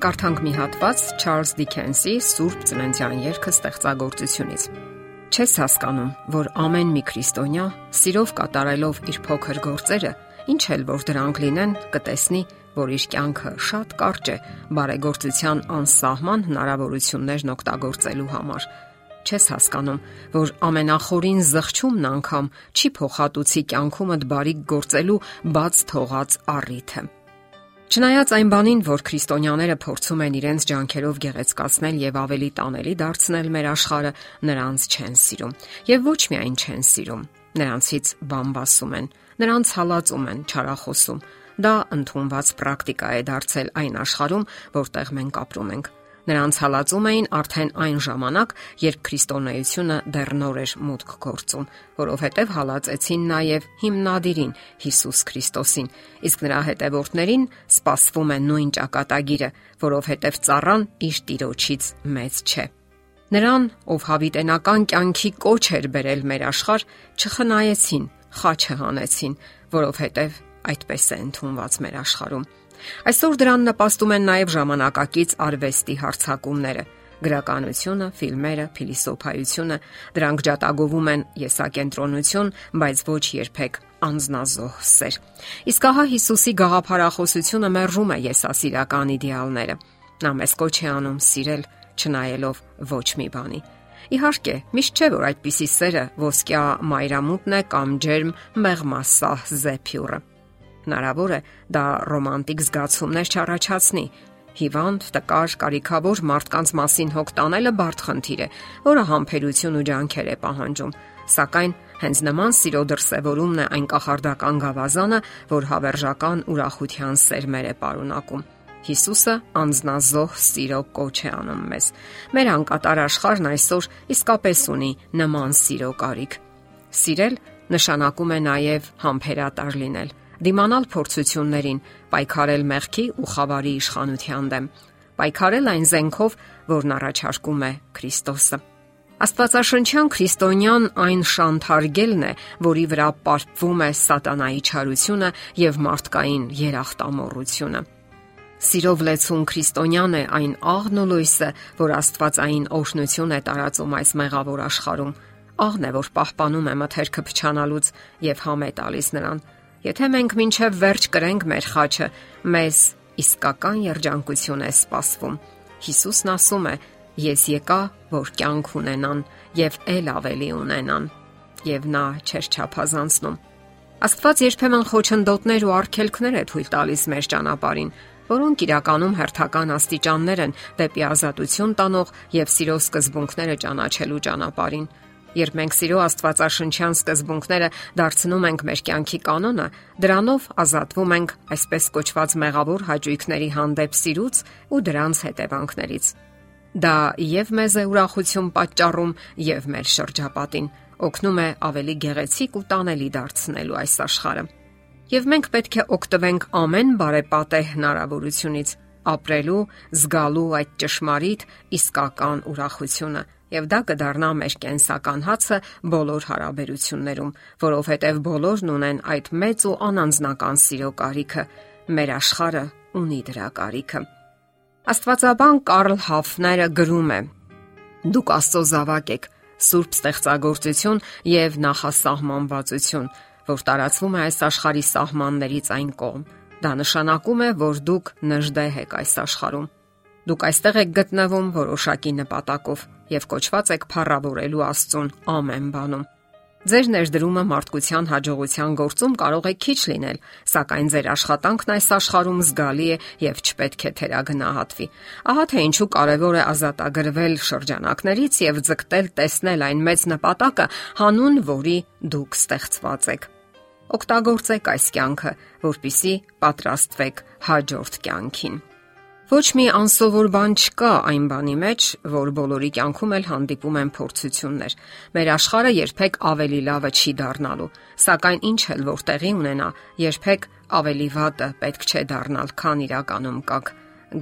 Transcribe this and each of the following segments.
Կարդանք մի հատված Չարլզ Դիքենսի Սուրբ Ծննդյան երգը ստեղծագործությունից։ Չես հասկանում, որ ամեն մի քրիստոնյա սիրով կատարելով իր փոքր գործերը, ինչ էլ որ դրանք լինեն, կտեսնի, որ իր կյանքը շատ կարճ է բարեգործության անսահման հնարավորություններն օգտագործելու համար։ Չես հասկանում, որ ամենախորին զղջումն անգամ չի փոխհատուցի կյանքումդ բարիք գործելու բաց թողած առիթը։ Չնայած այն բանին, որ քրիստոնյաները փորձում են իրենց ջանքերով գեղեցկացնել եւ ավելի տանելի դարձնել մեր աշխարհը, նրանց չեն սիրում։ Եվ ոչ միայն չեն սիրում, նրանցից բամբասում են, նրանց հալածում են, չարախոսում։ Դա ընդունված պրակտիկա է դարձել այն աշխարհում, որտեղ մենք ապրում ենք։ Նրանց հալածում էին արդեն այն ժամանակ, երբ քրիստոնեությունը դեռ նոր էր մուտք գործում, որովհետև հալածեցին նաև հիմնադիրին Հիսուս Քրիստոսին, իսկ նրա հետևորդներին սпасվում է նույն ճակատագիրը, որովհետև ծառան իր տիրոջից մեծ չէ։ Նրան, ով հավիտենական կյանքի կոչ էր բերել մեր աշխարհ, չխնայեցին, խաչը հանեցին, որովհետև այդպես է ընդունված մեր աշխարհում։ Այսօր դրան նպաստում են նաև ժամանակակից արվեստի հարցակումները գրականությունը, ֆիլմերը, փիլիսոփայությունը, դրանք ջատագովում են եսակենտրոնություն, բայց ոչ երբեք անznազող սեր։ Իսկ ահա Հիսուսի գաղափարախոսությունը մերժում է եսասիրական իդեալները։ Նա մեզ կոչ է անում սիրել, չնայելով ոչ մի բանի։ Իհարկե, միշտ չէ որ այդպիսի սերը ոսկյա մայրամուտն է կամ ջերմ մեղմասահ զեփյուրը։ Հնարավոր է դա ռոմանտիկ զգացումներ չառաջացնի։ Հիվանդ, տկար, կարիքավոր մարդկանց մասին հոգ տանելը բարդ խնդիր է, որը համբերություն ու ջանքեր է պահանջում։ Սակայն հենց նման սիրո դրսևորումն է այն կախարդական գավազանը, որ հավերժական ուրախության սերմեր է պարունակում։ Հիսուսը անznազող սիրո կոչ է անում մեզ։ Մեր անկատար աշխարհն այսօր իսկապես ունի նման սիրո կարիք։ Սիրել նշանակում է նաև համբերատար լինել դիմանալ փորձություններին, պայքարել մեղքի ու խավարի իշխանության դեմ, պայքարել այն զենքով, որն առաջարկում է Քրիստոսը։ Աստվածաշնչյան քրիստոնյան այն շանթարգելն է, որի վրա պարտվում է սատանայի չարությունը եւ մարդկային երախտամոռությունը։ Սիրով լեցուն քրիստոնյան է այն աղն ու լույսը, որ Աստվածային օշնություն է տարածում այս մեղավոր աշխարհում։ Աղն է, որ պահպանում է մթերքը փչանալուց եւ համե տալիս նրան Եթե մենք մինչև վերջ կրենք մեր խաչը, մեզ իսկական երջանկություն է սպասվում։ Հիսուսն ասում է. Ես եկա, որ կյանք ունենան եւ ել ավելի ունենան։ Եվ նա չեր չափազանցնում։ Աստված երբեմն խոչընդոտներ ու արգելքներ է թույլ տալիս մեր ճանապարհին, որոնք իրականում հերթական աստիճաններ են դեպի ազատություն տանող եւ սիրո սկզբունքները ճանաչելու ճանապարհին։ Երբ մենք սիրո Աստվածաշնչյան սկզբունքները դարձնում ենք մեր կյանքի կանոնը, դրանով ազատվում ենք այսպես կոչված մեղավոր հաճույքների հանդեպ սիրուց ու դրանց հետևանքներից։ Դա եւ մեզ է ուրախություն պատճառում եւ մեր շրջապատին, օգնում է ավելի գեղեցիկ ու տանելի դարձնելու այս աշխարհը։ Եվ մենք պետք է օգտվենք ամեն բարեպատե հնարավորությունից ապրելու, զգալու այդ ճշմարիտ իսկական ուրախությունը եւ դա կդառնա մեր կենսական հացը բոլոր հարաբերություններում, որովհետեւ բոլորն ունեն այդ մեծ ու անանձնական սիրո կարիքը։ Մեր աշխարհը ունի դրա կարիքը։ Աստվածաբան Կարլ Հաֆները գրում է. Դուք Աստծո զավակ եք, սուրբ ստեղծագործություն եւ նախասահմանվածություն, որ տարածվում է այս աշխարհի սահմաններից այն կողմ։ Դա նշանակում է, որ դուք նժդեհ եք այս աշխարհում Դուք այստեղ եք գտնվում որոշակի նպատակով եւ կոչված եք փառավորելու Աստծուն ամեն բանում։ Ձեր ներդրումը մարդկության հաջողության գործում կարող է քիչ լինել, սակայն ձեր աշխատանքն այս աշխարհում զգալի է եւ չպետք է թերագնահատվի։ Ահա թե ինչու կարեւոր է ազատագրվել շրջանակներից եւ ձգտել տեսնել այն մեծ նպատակը, հանուն որի դուք ստեղծված եք։ Օգտագործեք այս կյանքը, որpիսի պատրաստվեք հաջորդ կյանքին։ Ոչ մի անսովոր բան չկա այն բանի մեջ, որ բոլորի կյանքում էլ հանդիպում են փորձություններ։ Մեր աշխարհը երբեք ավելի լավը չի դառնալու, սակայն ինչ էլ որ տեղի ունենա, երբեք ավելի վատը պետք չէ դառնալ, քան իրականում կաք։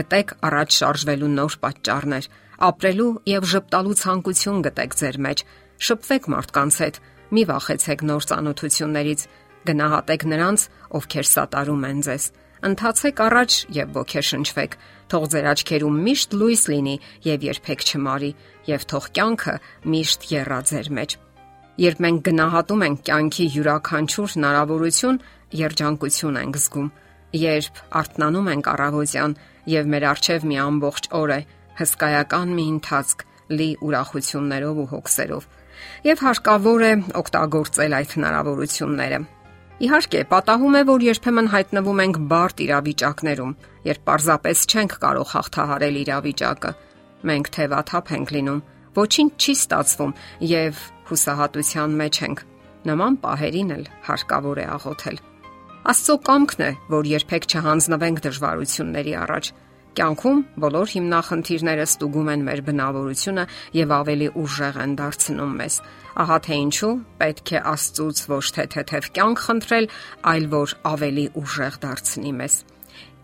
Գտեք առաջ շարժվելու նոր պատճառներ, ապրելու եւ ճպտալու ցանկություն գտեք ձեր մեջ։ Շփվեք մարդկանց հետ, մի վախեցեք նոր ծանոթություններից, գնահատեք նրանց, ովքեր սատարում են ձեզ ընթացեք առաջ եւ ոգեշնչվեք։ Թող ձեր աչքերում միշտ լույս լինի եւ երբեք չմարի, եւ թող կյանքը միշտ եռա ձեր մեջ։ Երբ մենք գնահատում ենք կյանքի յուրաքանչյուր հնարավորություն, երջանկություն ենք զգում։ Երբ արթնանում ենք առավոտյան եւ մեր արջև մի ամբողջ օր է, հսկայական մի ընթացք լի ուրախություններով ու հոգսերով։ Եվ հարկավոր է օգտագործել այդ հնարավորությունները Իհարկե, պատահում է, որ երբեմն հայտնվում ենք բարդ իրավիճակներում, երբ պարզապես չենք կարող հաղթահարել իրավիճակը։ Մենք թևաթափ ենք լինում, ոչինչ չի ստացվում եւ հուսահատության մեջ ենք։ Նման պահերին էլ հարկավոր է աղոթել։ Աստծո կամքն է, որ երբեք չհանձնվենք դժվարությունների առաջ, Կյանքում բոլոր հիմնախնդիրները ստուգում են մեր բնավորությունը եւ ավելի ուժեղ են դարձնում մեզ։ Ահա թե ինչու պետք է Աստծուց ոչ թե թեթև կյանք խնդրել, այլ որ ավելի ուժեղ դարձնի մեզ։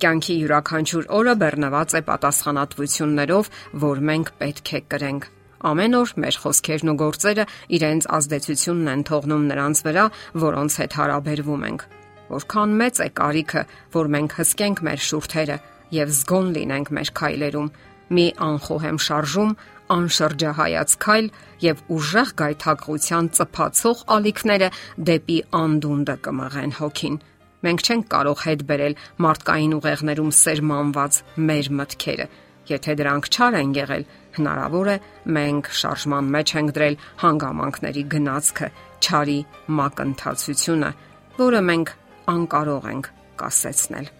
Կյանքի յուրաքանչյուր օրը բեռնված է պատասխանատվություններով, որ մենք պետք է կրենք։ Ամեն օր մեր խոսքերն ու գործերը իրենց ազդեցությունն են թողնում նրանց վրա, որոնց հետ հարաբերվում ենք։ Որքան մեծ է կարիքը, որ մենք հսկենք մեր շուրթերը, եւ զգոն լինենք մեր քայլերում։ Մի անխոհեմ շարժում, անշրջահայաց քայլ եւ ուժեղ գայթակղության ծփացող ալիքները դեպի անդունդը կմղեն հոգին։ Մենք չենք կարող հետ բերել մարդկային ուղեղներում սերմանված մեր մտքերը։ Եթե դրանք չար են եղել, հնարավոր է մենք շարժման մեջ ենք դրել հանգամանքների գնացքը, ճարի մակընթացությունը, որը մենք անկարող ենք կասեցնել։